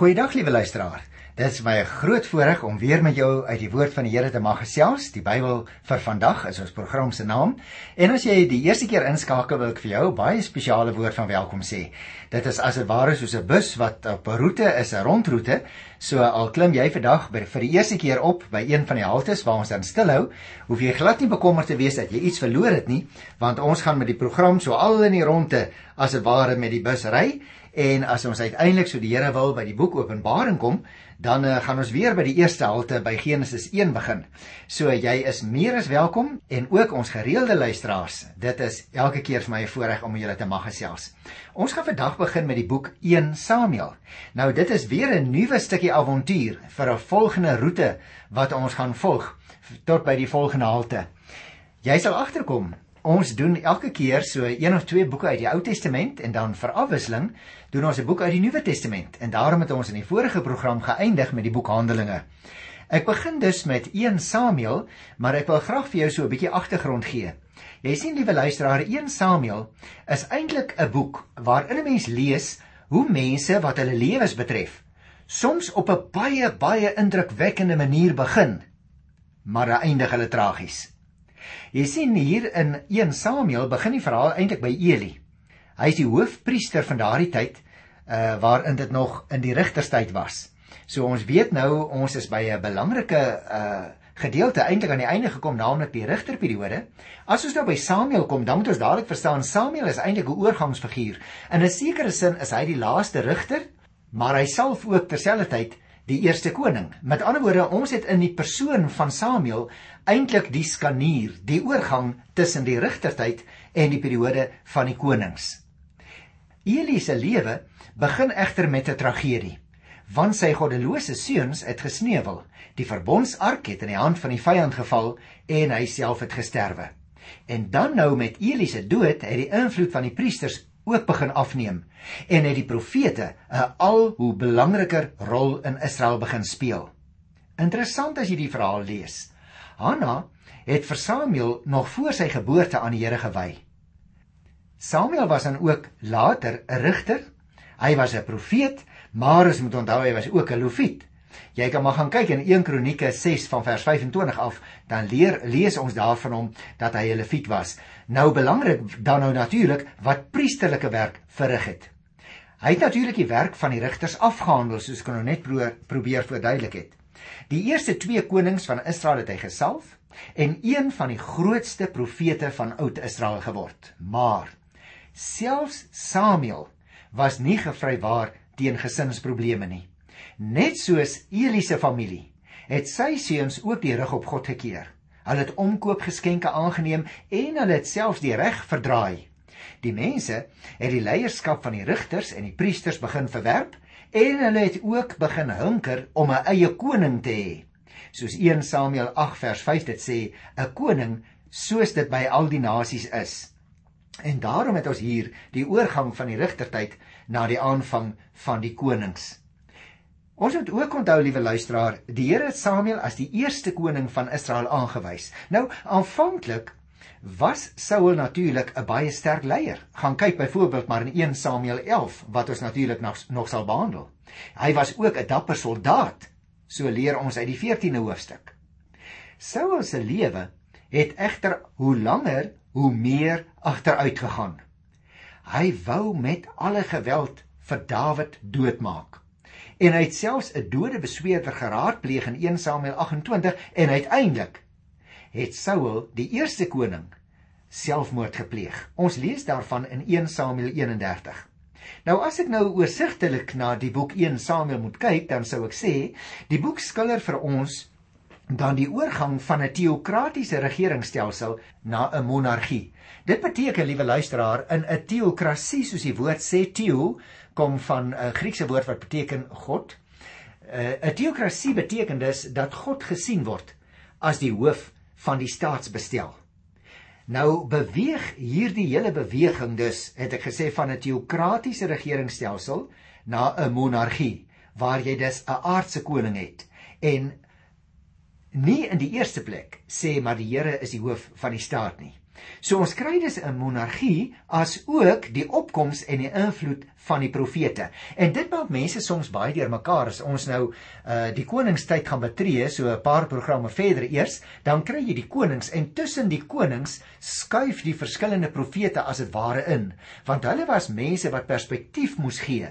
Goeiedag liewe luisteraar. Dit is my groot voorreg om weer met jou uit die woord van die Here te mag gesels. Die Bybel vir vandag is ons program se naam. En as jy die eerste keer inskakel, wil ek vir jou 'n baie spesiale woord van welkom sê. Dit is as dit ware soos 'n bus wat op 'n roete is, 'n rondroete. So al klim jy vandag vir die eerste keer op by een van die haltes waar ons dan stilhou, hoef jy glad nie bekommerd te wees dat jy iets verloor het nie, want ons gaan met die program so al in die ronde as dit ware met die bus ry. En as ons uiteindelik so die Here wil by die boek Openbaring kom, dan uh, gaan ons weer by die eerste halte by Genesis 1 begin. So jy is meer as welkom en ook ons gereelde luisteraars. Dit is elke keer vir my 'n voorreg om julle te mag gesels. Ons gaan vandag begin met die boek 1 Samuel. Nou dit is weer 'n nuwe stukkie avontuur vir 'n volgende roete wat ons gaan volg tot by die volgende halte. Jy sal agterkom Ons doen elke keer so een of twee boeke uit die Ou Testament en dan vir afwisseling doen ons 'n boek uit die Nuwe Testament en daarom het ons in die vorige program geëindig met die boek Handelinge. Ek begin dus met 1 Samuel, maar ek wil graag vir jou so 'n bietjie agtergrond gee. Jy sien liewe luisteraar, 1 Samuel is eintlik 'n boek waarin 'n mens lees hoe mense wat hulle lewens betref soms op 'n baie baie indrukwekkende manier begin, maar eindig hulle tragies. Jy sien hier in 1 Samuel begin die verhaal eintlik by Eli. Hy is die hoofpriester van daardie tyd uh waarin dit nog in die rigterstyd was. So ons weet nou ons is by 'n belangrike uh gedeelte eintlik aan die einde gekom naamlik die rigterperiode. As ons nou by Samuel kom, dan moet ons dadelik verstaan Samuel is eintlik 'n oorgangsfiguur. In 'n sekere sin is hy die laaste rigter, maar hy self ook terselfdertyd die eerste koning. Met ander woorde, ons het in die persoon van Samuel eintlik die skanier, die oorgang tussen die rigtertyd en die periode van die konings. Eli se lewe begin egter met 'n tragedie, want sy goddelose seuns het gesneuwel. Die verbondsark het in die hand van die vyand geval en hy self het gesterwe. En dan nou met Eli se dood het die invloed van die priesters ook begin afneem en het die profete 'n al hoe belangriker rol in Israel begin speel. Interessant as jy die verhaal lees. Hanna het vir Samuel nog voor sy geboorte aan die Here gewy. Samuel was dan ook later 'n rigter. Hy was 'n profeet, maar ons moet onthou hy was ook 'n lofiet. Jy kan maar gaan kyk in 1 Kronieke 6 van vers 25 af, dan leer lees ons daarvan hom dat hy 'n leviet was. Nou belangrik dan nou natuurlik wat priesterlike werk verrig het. Hy het natuurlik die werk van die rigters afgehandel soos ek nou net probeer, probeer verduidelik het. Die eerste twee konings van Israel het hy gesalf en een van die grootste profete van Oud-Israel geword. Maar selfs Samuel was nie gevrywaar teen gesinsprobleme nie. Net soos Eli se familie het sy seuns ook die rug op God gekeer. Hulle het omkoopgeskenke aangeneem en hulle het selfs die reg verdraai. Die mense het die leierskap van die rigters en die priesters begin verwerp en hulle het ook begin hunker om 'n eie koning te hê. Soos 1 Samuel 8 vers 5 dit sê, 'n koning soos dit by al die nasies is. En daarom het ons hier die oorgang van die rigtertyd na die aanvang van die konings. Ons moet ook onthou liewe luisteraar, die Here het Samuel as die eerste koning van Israel aangewys. Nou aanvanklik was Saul natuurlik 'n baie sterk leier. Gaan kyk byvoorbeeld maar in 1 Samuel 11 wat ons natuurlik nog nog sal behandel. Hy was ook 'n dapper soldaat, so leer ons uit die 14de hoofstuk. Saul se lewe het egter hoe langer hoe meer agteruit gegaan. Hy wou met alle geweld vir Dawid doodmaak en hy het selfs 'n dode besweerder geraadpleeg in 1 Samuel 28 en uiteindelik het Saul, die eerste koning, selfmoord gepleeg. Ons lees daarvan in 1 Samuel 31. Nou as ek nou oorsigtelik na die boek 1 Samuel moet kyk, dan sou ek sê die boek skilder vir ons dan die oorgang van 'n teokratiese regeringsstelsel na 'n monargie. Dit beteken, liewe luisteraar, in 'n teokrasie soos die woord sê teo kom van 'n Griekse woord wat beteken God. Uh, 'n Teokrasie beteken dus dat God gesien word as die hoof van die staatsbestel. Nou beweeg hierdie hele beweging dus, het ek gesê van 'n teokratiese regeringsstelsel na 'n monargie waar jy dus 'n aardse koning het en nie in die eerste plek sê maar die Here is die hoof van die staat nie. So ons kry dus 'n monargie as ook die opkoms en die invloed van die profete. En dit maak mense soms baie deurmekaar as ons nou uh die koningstyd gaan betree, so 'n paar programme verder eers, dan kry jy die konings en tussen die konings skuif die verskillende profete as dit ware in, want hulle was mense wat perspektief moes gee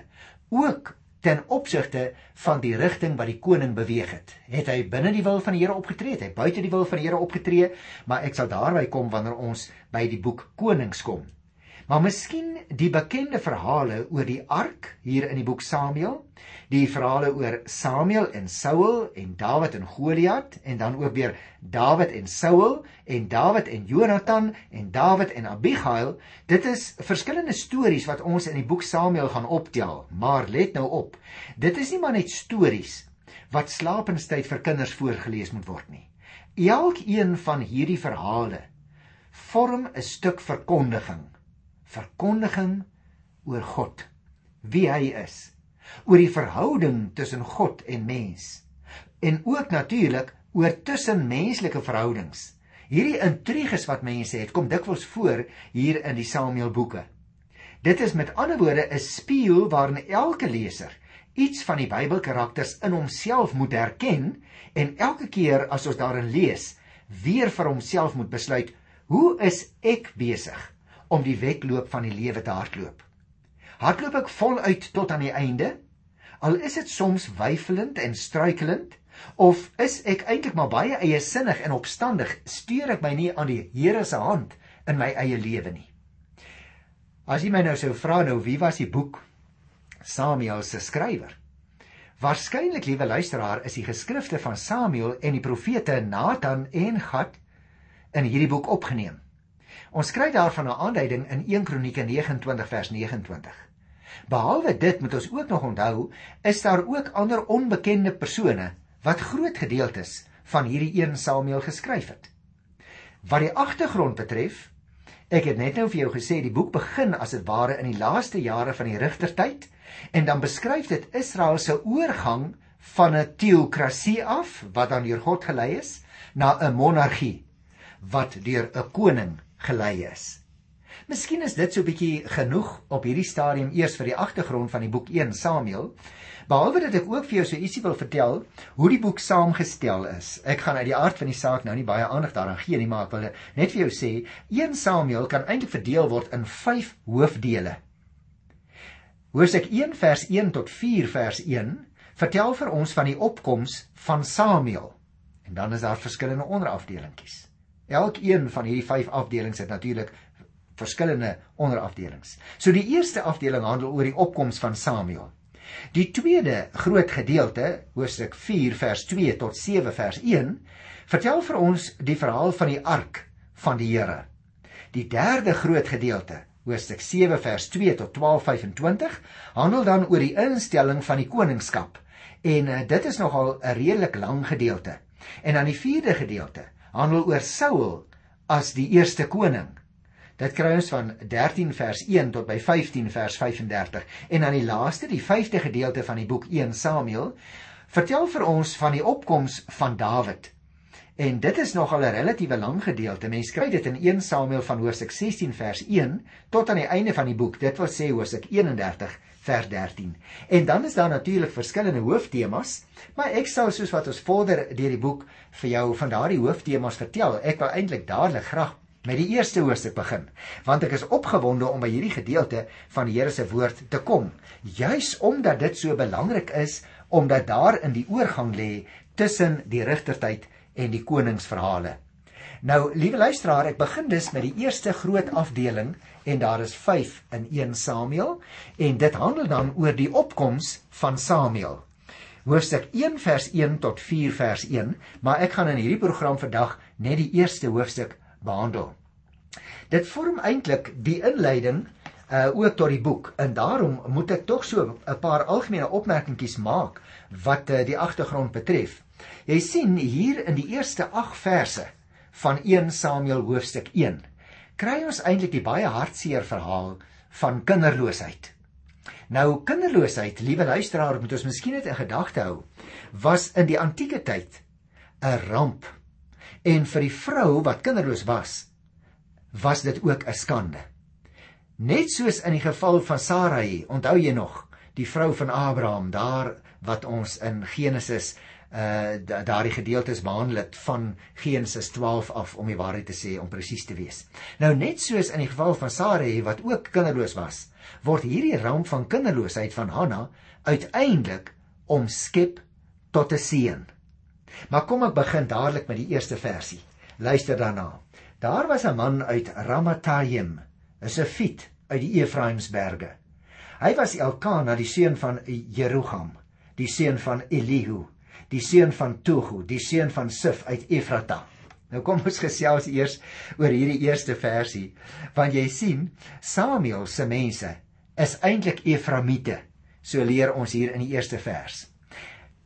ook ten opsigte van die rigting wat die koning beweeg het. Het hy binne die wil van die Here opgetree, het hy buite die wil van die Here opgetree, maar ek sal daarby kom wanneer ons by die boek Konings kom. Maar miskien die bekende verhale oor die ark hier in die boek Samuel, die verhale oor Samuel en Saul en Dawid en Goliat en dan ook weer Dawid en Saul en Dawid en Jonathan en Dawid en Abigail, dit is verskillende stories wat ons in die boek Samuel gaan optel. Maar let nou op, dit is nie maar net stories wat slapenstyd vir kinders voorgeles moet word nie. Elkeen van hierdie verhale vorm 'n stuk verkondiging verkondiging oor God, wie hy is, oor die verhouding tussen God en mens en ook natuurlik oor tussenmenslike verhoudings. Hierdie intriges wat mense het, kom dikwels voor hier in die Samuel boeke. Dit is met ander woorde 'n spieël waarin elke leser iets van die Bybelkarakters in homself moet herken en elke keer as ons daarin lees, weer vir homself moet besluit, hoe is ek besig om die wedloop van die lewe te hardloop. Hardloop ek voluit tot aan die einde? Al is dit soms weifelend en struikelend, of is ek eintlik maar baie eie sinnig en opstandig, steur ek my nie aan die Here se hand in my eie lewe nie. As jy my nou sou vra nou wie was die boek Samuel se skrywer? Waarskynlik, liewe luisteraar, is die geskrifte van Samuel en die profete Nathan en Gad in hierdie boek opgeneem. Ons kry daarvan 'n aanduiding in 1 Kronieke 29 vers 29. Behalwe dit moet ons ook nog onthou, is daar ook ander onbekende persone wat groot gedeeltes van hierdie 1 Samuel geskryf het. Wat die agtergrond betref, ek het net nou vir jou gesê die boek begin as dit ware in die laaste jare van die rigtertyd en dan beskryf dit Israel se oorgang van 'n teokrasie af wat dan deur God gelei is na 'n monargie wat deur 'n koning gelei is. Miskien is dit so bietjie genoeg op hierdie stadium eers vir die agtergrond van die boek 1 Samuel. Behalwe dat ek ook vir jou so ietsie wil vertel hoe die boek saamgestel is. Ek gaan uit die aard van die saak nou nie baie aandag daaraan gee nie, maar ek wil net vir jou sê 1 Samuel kan eintlik verdeel word in 5 hoofdele. Hoofstuk 1 vers 1 tot 4 vers 1 vertel vir ons van die opkoms van Samuel. En dan is daar verskillende onderafdelingkies. Elkeen van hierdie 5 afdelings het natuurlik verskillende onderafdelings. So die eerste afdeling handel oor die opkoms van Samuel. Die tweede groot gedeelte, hoofstuk 4 vers 2 tot 7 vers 1, vertel vir ons die verhaal van die ark van die Here. Die derde groot gedeelte, hoofstuk 7 vers 2 tot 12:25, handel dan oor die instelling van die koningskap. En uh, dit is nogal 'n redelik lang gedeelte. En dan die vierde gedeelte handel oor Saul as die eerste koning. Dit kry ons van 13 vers 1 tot by 15 vers 35 en dan die laaste, die 5de gedeelte van die boek 1 Samuel, vertel vir ons van die opkoms van Dawid. En dit is nogal 'n relatiewe lang gedeelte. Mense kry dit in 1 Samuel van hoofstuk 16 vers 1 tot aan die einde van die boek. Dit wil sê hoofstuk 31 vers 13. En dan is daar natuurlik verskillende hooftemas, maar ek sal soos wat ons vorder deur die boek vir jou van daardie hooftemas vertel. Ek wil eintlik dadelik graag met die eerste hoofstuk begin, want ek is opgewonde om by hierdie gedeelte van die Here se woord te kom, juis omdat dit so belangrik is omdat daar in die oorgang lê tussen die rigtertyd en die koningsverhale. Nou, liewe luisteraar, ek begin dus met die eerste groot afdeling en daar is 5 in 1 Samuel en dit handel dan oor die opkoms van Samuel. Hoofstuk 1 vers 1 tot 4 vers 1, maar ek gaan in hierdie program vandag net die eerste hoofstuk behandel. Dit vorm eintlik die inleiding uh ook tot die boek en daarom moet ek tog so 'n paar algemene opmerkingkies maak wat uh, die agtergrond betref. Jy sien hier in die eerste 8 verse van 1 Samuel hoofstuk 1 kry ons eintlik die baie hartseer verhaal van kinderloosheid. Nou kinderloosheid, liewe luisteraar, moet ons miskien net in gedagte hou, was in die antieke tyd 'n ramp. En vir die vrou wat kinderloos was, was dit ook 'n skande. Net soos in die geval van Sarai, onthou jy nog, die vrou van Abraham, daar wat ons in Genesis uh daardie gedeeltes behandel het van Genesis 12 af om die waarheid te sê om presies te wees. Nou net soos in die geval van Sarai wat ook kinderloos was, word hierdie ramp van kinderloosheid van Hanna uiteindelik omskep tot 'n seën. Maar kom ek begin dadelik met die eerste versie. Luister daarna. Daar was 'n man uit Ramatayim, 'n Sefiet uit die Efraimsberge. Hy was Elkana, die seun van Jerugam, die seun van Elihu, die seun van Tohu, die seun van Sif uit Efrata. Nou kom ons gesels eers oor hierdie eerste versie, want jy sien, Samuel se mense is eintlik Eframiete. So leer ons hier in die eerste vers.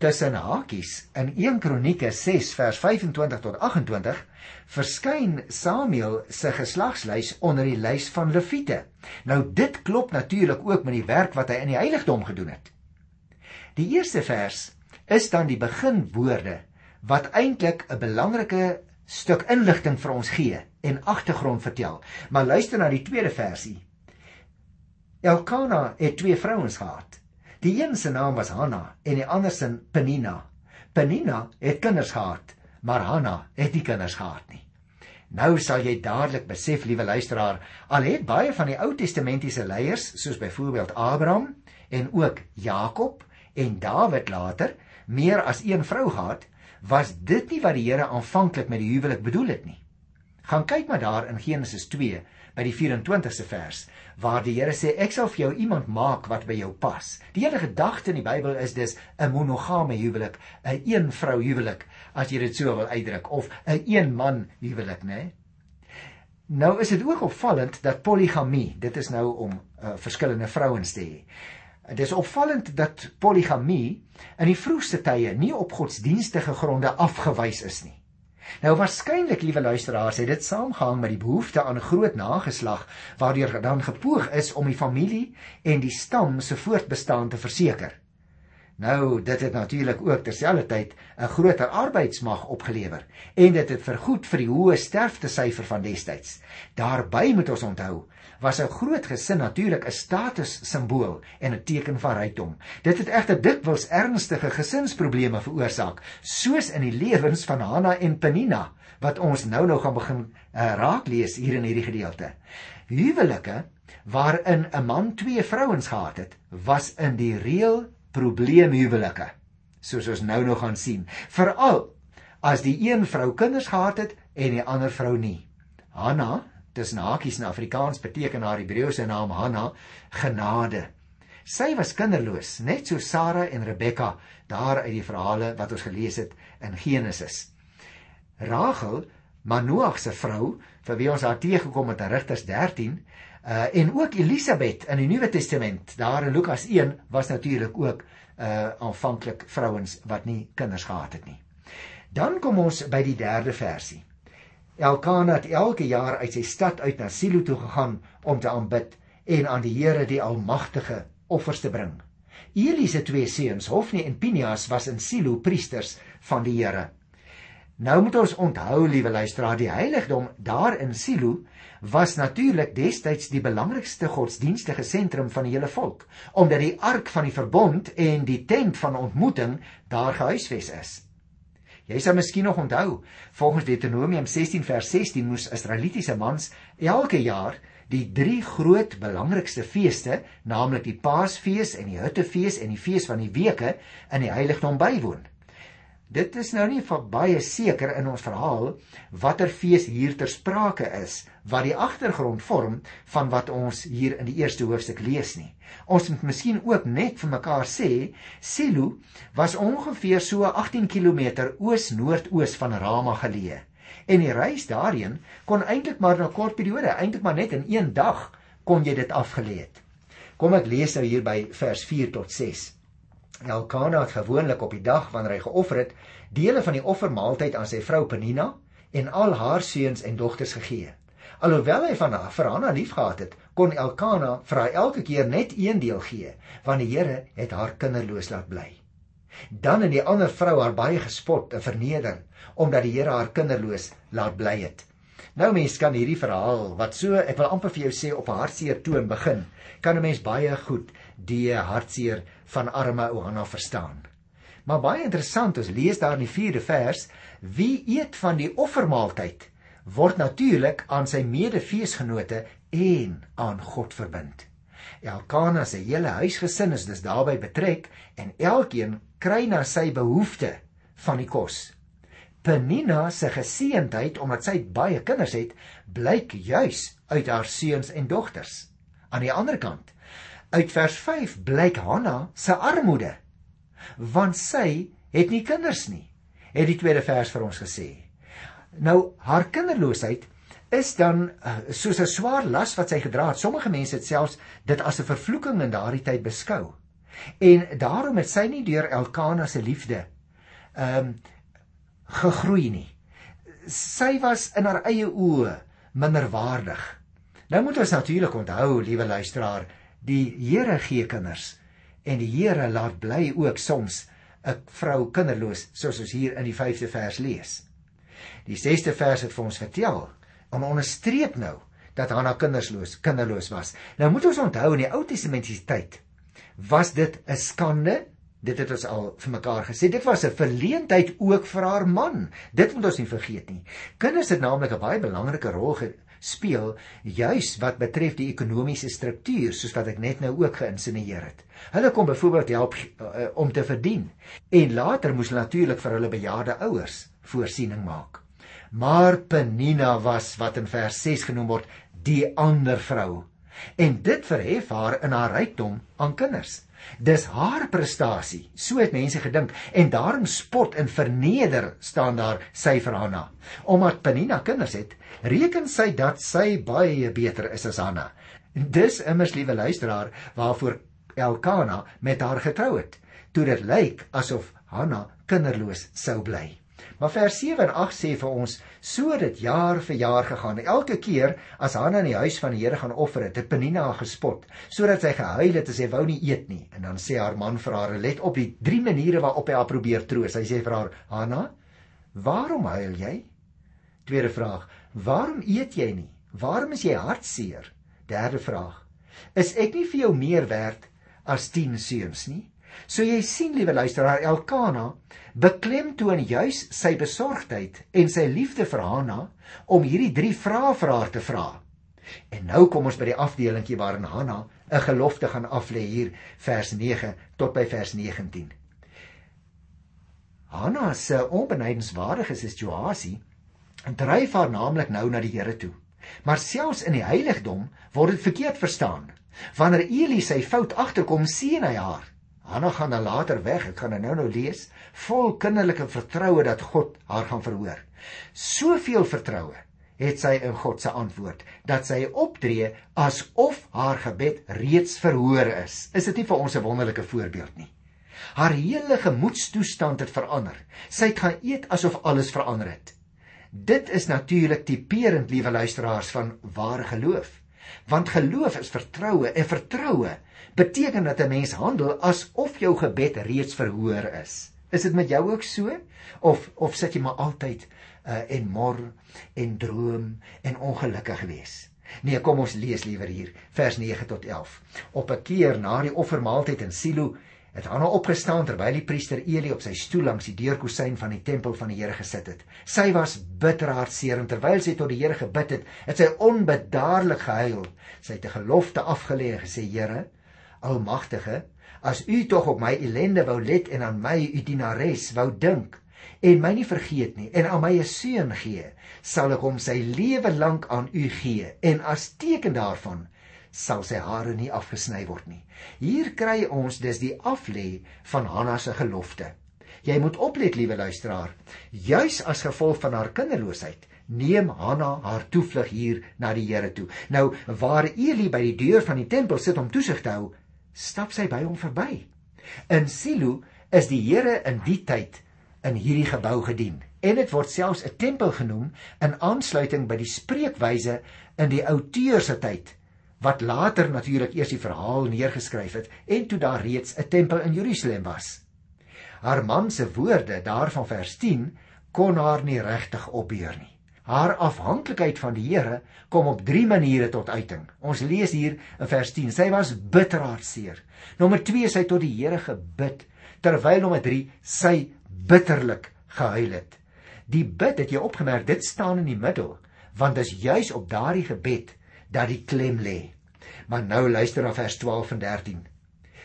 Tussen hakies in 1 Kronieke 6 vers 25 tot 28 verskyn Samuel se geslagslys onder die lys van Lewiete. Nou dit klop natuurlik ook met die werk wat hy in die heiligdom gedoen het. Die eerste vers is dan die beginwoorde wat eintlik 'n belangrike stuk inligting vir ons gee en agtergrond vertel. Maar luister na die tweede versie. Elkana het twee vrouens gehad. Die een se naam was Hanna en die ander se Penina. Penina het kinders gehad, maar Hanna het nie kinders gehad nie. Nou sal jy dadelik besef, liewe luisteraar, al het baie van die Ou Testamentiese leiers, soos byvoorbeeld Abraham en ook Jakob en Dawid later, meer as een vrou gehad, was dit nie wat die Here aanvanklik met die huwelik bedoel het nie. Gaan kyk maar daar in Genesis 2 by die 24ste vers waar die Here sê ek sal vir jou iemand maak wat by jou pas. Die hele gedagte in die Bybel is dis 'n monogame huwelik, 'n een vrou huwelik as jy dit so wil uitdruk of 'n een man huwelik, né? Nou is dit ook opvallend dat poligamie, dit is nou om uh, verskillende vrouens te hê. Dit is opvallend dat poligamie in die vroegste tye nie op godsdienstige gronde afgewys is nie. Nou waarskynlik, liewe luisteraars, het dit saamgehang met die behoefte aan groot nageslag waardeur dan gepoog is om die familie en die stam se voortbestaan te verseker. Nou, dit het natuurlik ook terselfdertyd 'n groter arbeidsmag opgelewer en dit het vergoed vir die hoë sterftesyfer van destyds. Daarby moet ons onthou was 'n groot gesin natuurlik 'n statussimbool en 'n teken van rykdom. Dit het egter dikwels ernstige gesinsprobleme veroorsaak, soos in die lewens van Hanna en Penina wat ons nou nou gaan begin uh, raak lees hier in hierdie gedeelte. Huwelike waarin 'n man twee vrouens gehad het, was in die reël probleemhuwelike, soos ons nou nog gaan sien. Veral as die een vrou kinders gehad het en die ander vrou nie. Hanna tussen hakies in Afrikaans beteken haar Hebreëse naam Hanna genade. Sy was kinderloos, net so Sara en Rebekka daar uit die verhale wat ons gelees het in Genesis. Rachel, Manoag se vrou, vir wie ons haar teëgekom het in Rigters 13, uh en ook Elisabet in die Nuwe Testament, daar in Lukas 1 was natuurlik ook uh aanvanklik vrouens wat nie kinders gehad het nie. Dan kom ons by die derde versie. Elkana het elke jaar uit sy stad uit na Silo toe gegaan om te aanbid en aan die Here die Almagtige offers te bring. Eli se twee seuns, Hofni en Pinias, was in Silo priesters van die Here. Nou moet ons onthou, liewe luisteraar, die heiligdom daar in Silo was natuurlik destyds die belangrikste godsdienstige sentrum van die hele volk, omdat die ark van die verbond en die tent van ontmoeting daar gehuisves is. Jy sal miskien nog onthou, volgens Deuteronomium 16 vers 16 moes Israelitiese mans elke jaar die drie groot belangrikste feeste, naamlik die Paasfees en die Hittefees en die Fees van die Weke in die heiligdom bywoon. Dit is nou nie baie seker in ons verhaal watter fees hier ter sprake is wat die agtergrond vorm van wat ons hier in die eerste hoofstuk lees nie. Ons moet miskien ook net vir mekaar sê Silo was ongeveer so 18 km oos-noordoos van Rama geleë en die reis daarheen kon eintlik maar 'n kort periode, eintlik maar net in een dag kon jy dit afgelê het. Kom ek lees nou hier by vers 4 tot 6. Elkana het gewoonlik op die dag wanneer hy geoffer het, dele van die offermaaltyd aan sy vrou Penina en al haar seuns en dogters gegee. Alhoewel hy van haar vir Hanna liefgehad het, kon Elkana vir haar elke keer net een deel gee, want die Here het haar kinderloos laat bly. Dan het die ander vrou haar baie gespot en verneder omdat die Here haar kinderloos laat bly het. Nou mense kan hierdie verhaal wat so ek wil amper vir jou sê op 'n hartseer toon begin, kan 'n mens baie goed die hartseer van arme Ohanna verstaan. Maar baie interessant, ons lees daar in die 4de vers, wie eet van die offermaaltyd word natuurlik aan sy medefeesgenote en aan God verbind. Elkana se hele huisgesin is dus daarbey betrek en elkeen kry na sy behoefte van die kos. Penina se geseentheid omdat sy baie kinders het, blyk juis uit haar seuns en dogters. Aan die ander kant, uit vers 5 blyk Hanna se armoede, want sy het nie kinders nie. Het die tweede vers vir ons gesê. Nou haar kinderloosheid is dan uh, soos 'n swaar las wat sy gedra het. Sommige mense het selfs dit as 'n vervloeking in daardie tyd beskou. En daarom het sy nie deur Elkana se liefde ehm um, gegroei nie. Sy was in haar eie oë minderwaardig. Nou moet ons natuurlik onthou, liewe luisteraar, die Here gee kinders en die Here laat bly ook soms 'n vrou kinderloos, soos ons hier in die 5de vers lees. Die 6de vers het vir ons vertel en onderstreep nou dat Hanna kindersloos, kinderloos was. Nou moet ons onthou in die Ou Testamentiese tyd was dit 'n skande Dit het ons al vir mekaar gesê. Dit was 'n verleentheid ook vir haar man. Dit moet ons nie vergeet nie. Kinders het naamlik 'n baie belangrike rol gespeel juis wat betref die ekonomiese struktuur soos wat ek net nou ook geïnsinueer het. Hulle kom byvoorbeeld help uh, om te verdien en later moes natuurlik vir hulle bejaarde ouers voorsiening maak. Maar Penina was wat in vers 6 genoem word die ander vrou. En dit verhef haar in haar rykdom aan kinders. Dis haar prestasie, so het mense gedink en daarom spot en verneder staan daar sy vir Hanna. Omdat Penina kinders het, reken sy dat sy baie beter is as Hanna. Dis immers liewe luisteraar waarvoor Elkana met haar getrou het, toe dit lyk asof Hanna kinderloos sou bly. Maar vers 7 en 8 sê vir ons, so dit jaar vir jaar gegaan. Elke keer as Hanna in die huis van die Here gaan offer het, het Penina gespot, sodat sy gehuil het en sy wou nie eet nie. En dan sê haar man vir haar, let op die drie maniere waarop hy haar probeer troos. Hy sê vir haar, "Hanna, waarom huil jy?" Tweede vraag, "Waarom eet jy nie? Waarom is jy hartseer?" Derde vraag, "Is ek nie vir jou meer werd as 10 seuns nie?" So jy sien liewe luisteraar Elkana beklemtoon juis sy besorgdheid en sy liefde vir Hanna om hierdie drie vrae vir haar te vra. En nou kom ons by die afdelingkie waarin Hanna 'n gelofte gaan aflê hier vers 9 tot by vers 19. Hanna se onbenydenswaardige situasie dryf haar naamlik nou na die Here toe. Maar selfs in die heiligdom word dit verkeerd verstaan. Wanneer Eli sy fout agterkom, sien hy haar Hanna gaan dan later weg, ek gaan dit nou nou lees, vol kinderlike vertroue dat God haar gaan verhoor. Soveel vertroue het sy in God se antwoord dat sy optree asof haar gebed reeds verhoor is. Is dit nie vir ons 'n wonderlike voorbeeld nie? Haar hele gemoedstoestand het verander. Sy het gaan eet asof alles verander het. Dit is natuurlik tipeerend, liewe luisteraars, van ware geloof. Want geloof is vertroue en vertroue beteken dat 'n mens handel asof jou gebed reeds verhoor is. Is dit met jou ook so? Of of sit jy maar altyd uh, en mor en droom en ongelukkig wees? Nee, kom ons lees liewer hier vers 9 tot 11. Op 'n keer na die offermaaltyd in Silo het Hanna opgestaan terwyl die priester Eli op sy stoel langs die deurkusyn van die tempel van die Here gesit het. Sy was bitter hartseer en terwyl sy tot die Here gebid het, het sy onbedaarlik gehuil. Sy het 'n gelofte afgelê en gesê: "Here, Almagtige, as u tog op my ellende wou let en aan my u dienares wou dink en my nie vergeet nie en aan my 'n seun gee, sal ek hom sy lewe lank aan u gee en as teken daarvan sal sy hare nie afgesny word nie. Hier kry ons dus die aflê van Hanna se gelofte. Jy moet oplet, liewe luisteraar, juis as gevolg van haar kinderloosheid neem Hanna haar toevlug hier na die Here toe. Nou waar Eli by die deur van die tempel sit om toesig te hou, stap sy by hom verby. In Silo is die Here in die tyd in hierdie gebou gedien en dit word selfs 'n tempel genoem in aansluiting by die spreekwyse in die Outeurse tyd wat later natuurlik eers die verhaal neergeskryf het en toe daar reeds 'n tempel in Jerusalem was. Haar man se woorde daarvan vers 10 kon haar nie regtig opbeur nie. Haar afhanklikheid van die Here kom op 3 maniere tot uiting. Ons lees hier in vers 10. Sy was bitter hartseer. Nommer 2 sy tot die Here gebid terwyl nommer 3 sy bitterlik gehuil het. Die bid het jy opgemerk, dit staan in die middel, want dit is juis op daardie gebed dat die klem lê. Maar nou luister na vers 12 en 13.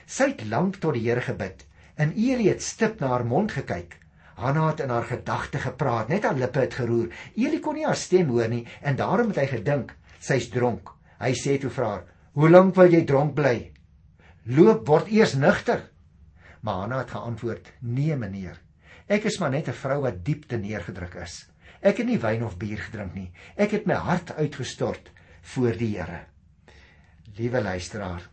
Sy het lank tot die Here gebid en Eli het stip na haar mond gekyk. Hanna het in haar gedagte gepraat, net haar lippe het geroer. Eli kon nie haar stem hoor nie en daarom het hy gedink sy's dronk. Hy sê toe vir haar: "Hoe lank wil jy dronk bly? Loop word eers nugter." Maar Hanna het geantwoord: "Nee, meneer. Ek is maar net 'n vrou wat diep te neergedruk is. Ek het nie wyn of bier gedrink nie. Ek het my hart uitgestort voor die Here." Liewe luisteraar,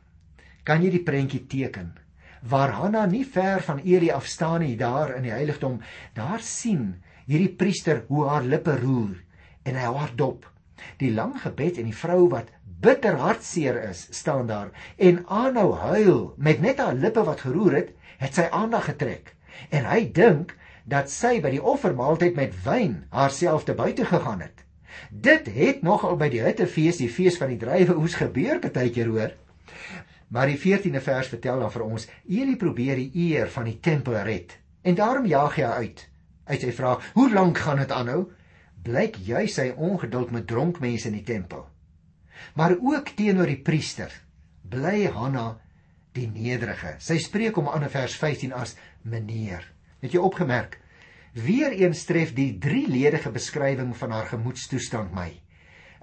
kan jy die prentjie teken? Waar Hanna nie ver van Eli af staan nie daar in die heiligdom daar sien hierdie priester hoe haar lippe roer en hy haar dop. Die lang gebed en die vrou wat bitter hartseer is staan daar en aanhou huil met net haar lippe wat geroer het het sy aandag getrek. En hy dink dat sy by die offermaaltyd met wyn haarself te buite gegaan het. Dit het nogal by die hittefees die fees van die druiwe oes gebeur partykeer hoor Maar die 14de vers vertel dan vir ons, Eli probeer die eer van die tempel red. En daarom jaag hy uit. Uit sy vra, "Hoe lank gaan dit aanhou?" Blyk jy sy ongeduld met dronk mense in die tempel. Maar ook teenoor die priester bly Hanna die nederige. Sy spreek hom aan in vers 15 as meneer. Het jy opgemerk? Weereens tref die drieledige beskrywing van haar gemoedstoestand my.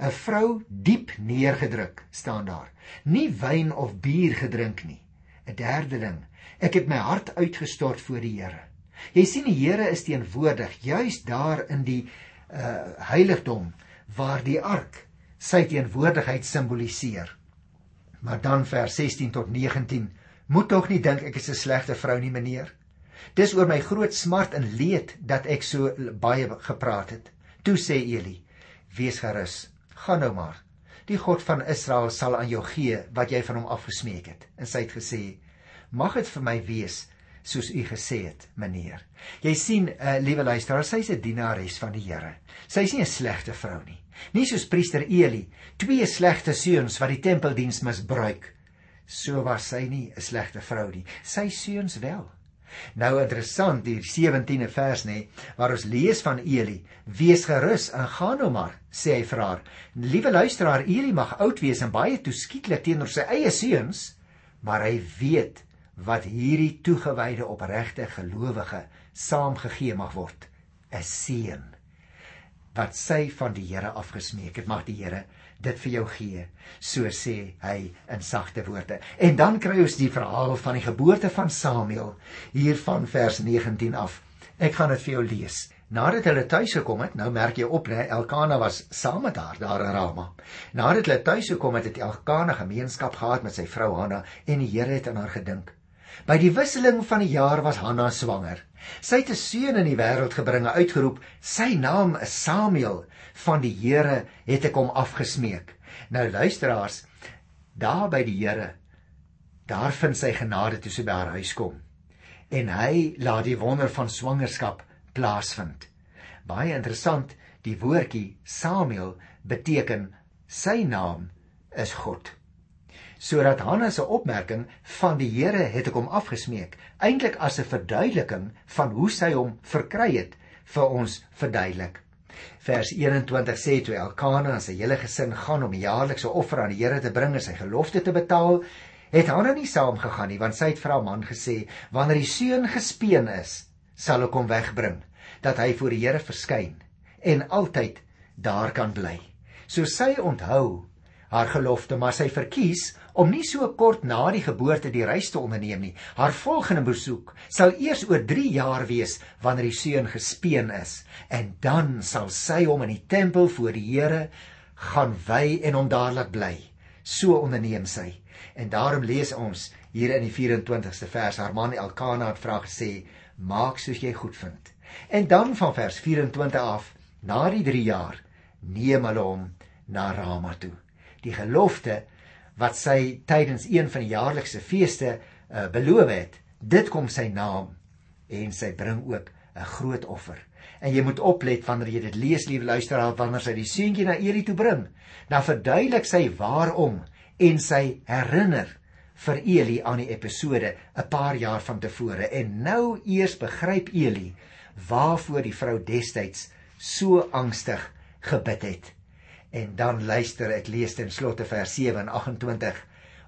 'n vrou diep neergedruk staan daar. Nie wyn of bier gedrink nie. 'n Derde ding, ek het my hart uitgestort voor die Here. Jy sien die Here is teenwoordig juis daar in die uh heiligdom waar die ark sy teenwoordigheid simboliseer. Maar dan vers 16 tot 19 moet tog nie dink ek is 'n slegte vrou nie meneer. Dis oor my groot smart en leed dat ek so baie gepraat het. Toe sê Eli: Wees gerus gaan nou maar. Die God van Israel sal aan jou gee wat jy van hom afgesmeek het. En sy het gesê: "Mag dit vir my wees soos u gesê het, meneer." Jy sien, uh, liewe luisteraar, sy's 'n dienares van die Here. Sy's nie 'n slegte vrou nie. Nie soos priester Eli, twee slegte seuns wat die tempeldiens misbruik. So was sy nie 'n slegte vrou nie. Sy seuns wel. Nou interessant die 17de vers nê waar ons lees van Eli, wees gerus en gaan nou maar, sê hy vir haar. Liewe luisteraar, Eli mag oud wees en baie toeskietlik teenoor sy eie seuns, maar hy weet wat hierdie toegewyde opregte gelowige saamgegee mag word, 'n seun wat sy van die Here afgesmeek het. Mag die Here dit vir jou gee, so sê hy in sagte woorde. En dan kry ons die verhaal van die geboorte van Samuel hier van vers 19 af. Ek gaan dit vir jou lees. Nadat hulle tuis gekom het, nou merk jy op, né, Elkana was saam met haar daar in Rama. Nadat hulle tuis gekom het, het Elkana gemeenskap gehad met sy vrou Hanna en die Here het aan haar gedink. By die wisseling van die jaar was Hanna swanger. Sy het 'n seun in die wêreld gebring, uitgeroep, sy naam is Samuel van die Here het ek hom afgesmeek. Nou luisteraars, daar by die Here, daar vind sy genade toe sy by haar huis kom. En hy laat die wonder van swangerskap plaasvind. Baie interessant, die woordjie Samuel beteken sy naam is God. Sodat Hanna se opmerking van die Here het ek hom afgesmeek, eintlik as 'n verduideliking van hoe sy hom verkry het, vir ons verduidelik. Vers 21 sê toe Elkana en sy hele gesin gaan om 'n jaarlikse offer aan die Here te bring en sy gelofte te betaal, het Hanna nie saamgegaan nie want sy het vir haar man gesê: "Wanneer die seun gespeen is, sal ek hom wegbring, dat hy voor die Here verskyn en altyd daar kan bly." So sy onthou haar gelofte, maar sy verkies om nie so kort na die geboorte die reis te onderneem nie. Haar volgende besoek sal eers oor 3 jaar wees wanneer die seun gespeen is en dan sal sy hom in die tempel voor die Here gaan wy en hom daar laat bly. So onderneem sy. En daarom lees ons hier in die 24ste vers haar man Elkana het vra gesê: "Maak soos jy goedvind." En dan van vers 24 af, na die 3 jaar, neem hulle hom na Rama toe die gelofte wat sy tydens een van die jaarlikse feeste uh, beloof het. Dit kom sy naam en sy bring ook 'n groot offer. En jy moet oplet wanneer jy dit lees, liewe luisteraar, wanneer sy die seentjie na Eli toe bring, dan verduidelik sy waarom en sy herinner vir Eli aan die episode 'n paar jaar van tevore. En nou eers begryp Eli waarvoor die vrou destyds so angstig gebid het. En dan luister ek lees ten slotte vers 7 en 28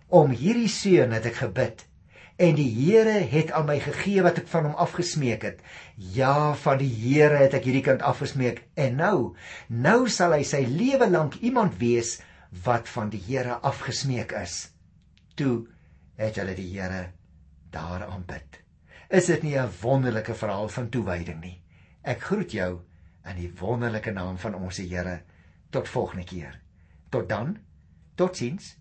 om hierdie seun het ek gebid en die Here het aan my gegee wat ek van hom afgesmeek het. Ja, van die Here het ek hierdie kind afgesmeek en nou, nou sal hy sy lewe lank iemand wees wat van die Here afgesmeek is. Toe het hulle die Here daar aanbid. Is dit nie 'n wonderlike verhaal van toewyding nie? Ek groet jou in die wonderlike naam van ons Here. Tot volgende keer. Tot dan. Totsiens.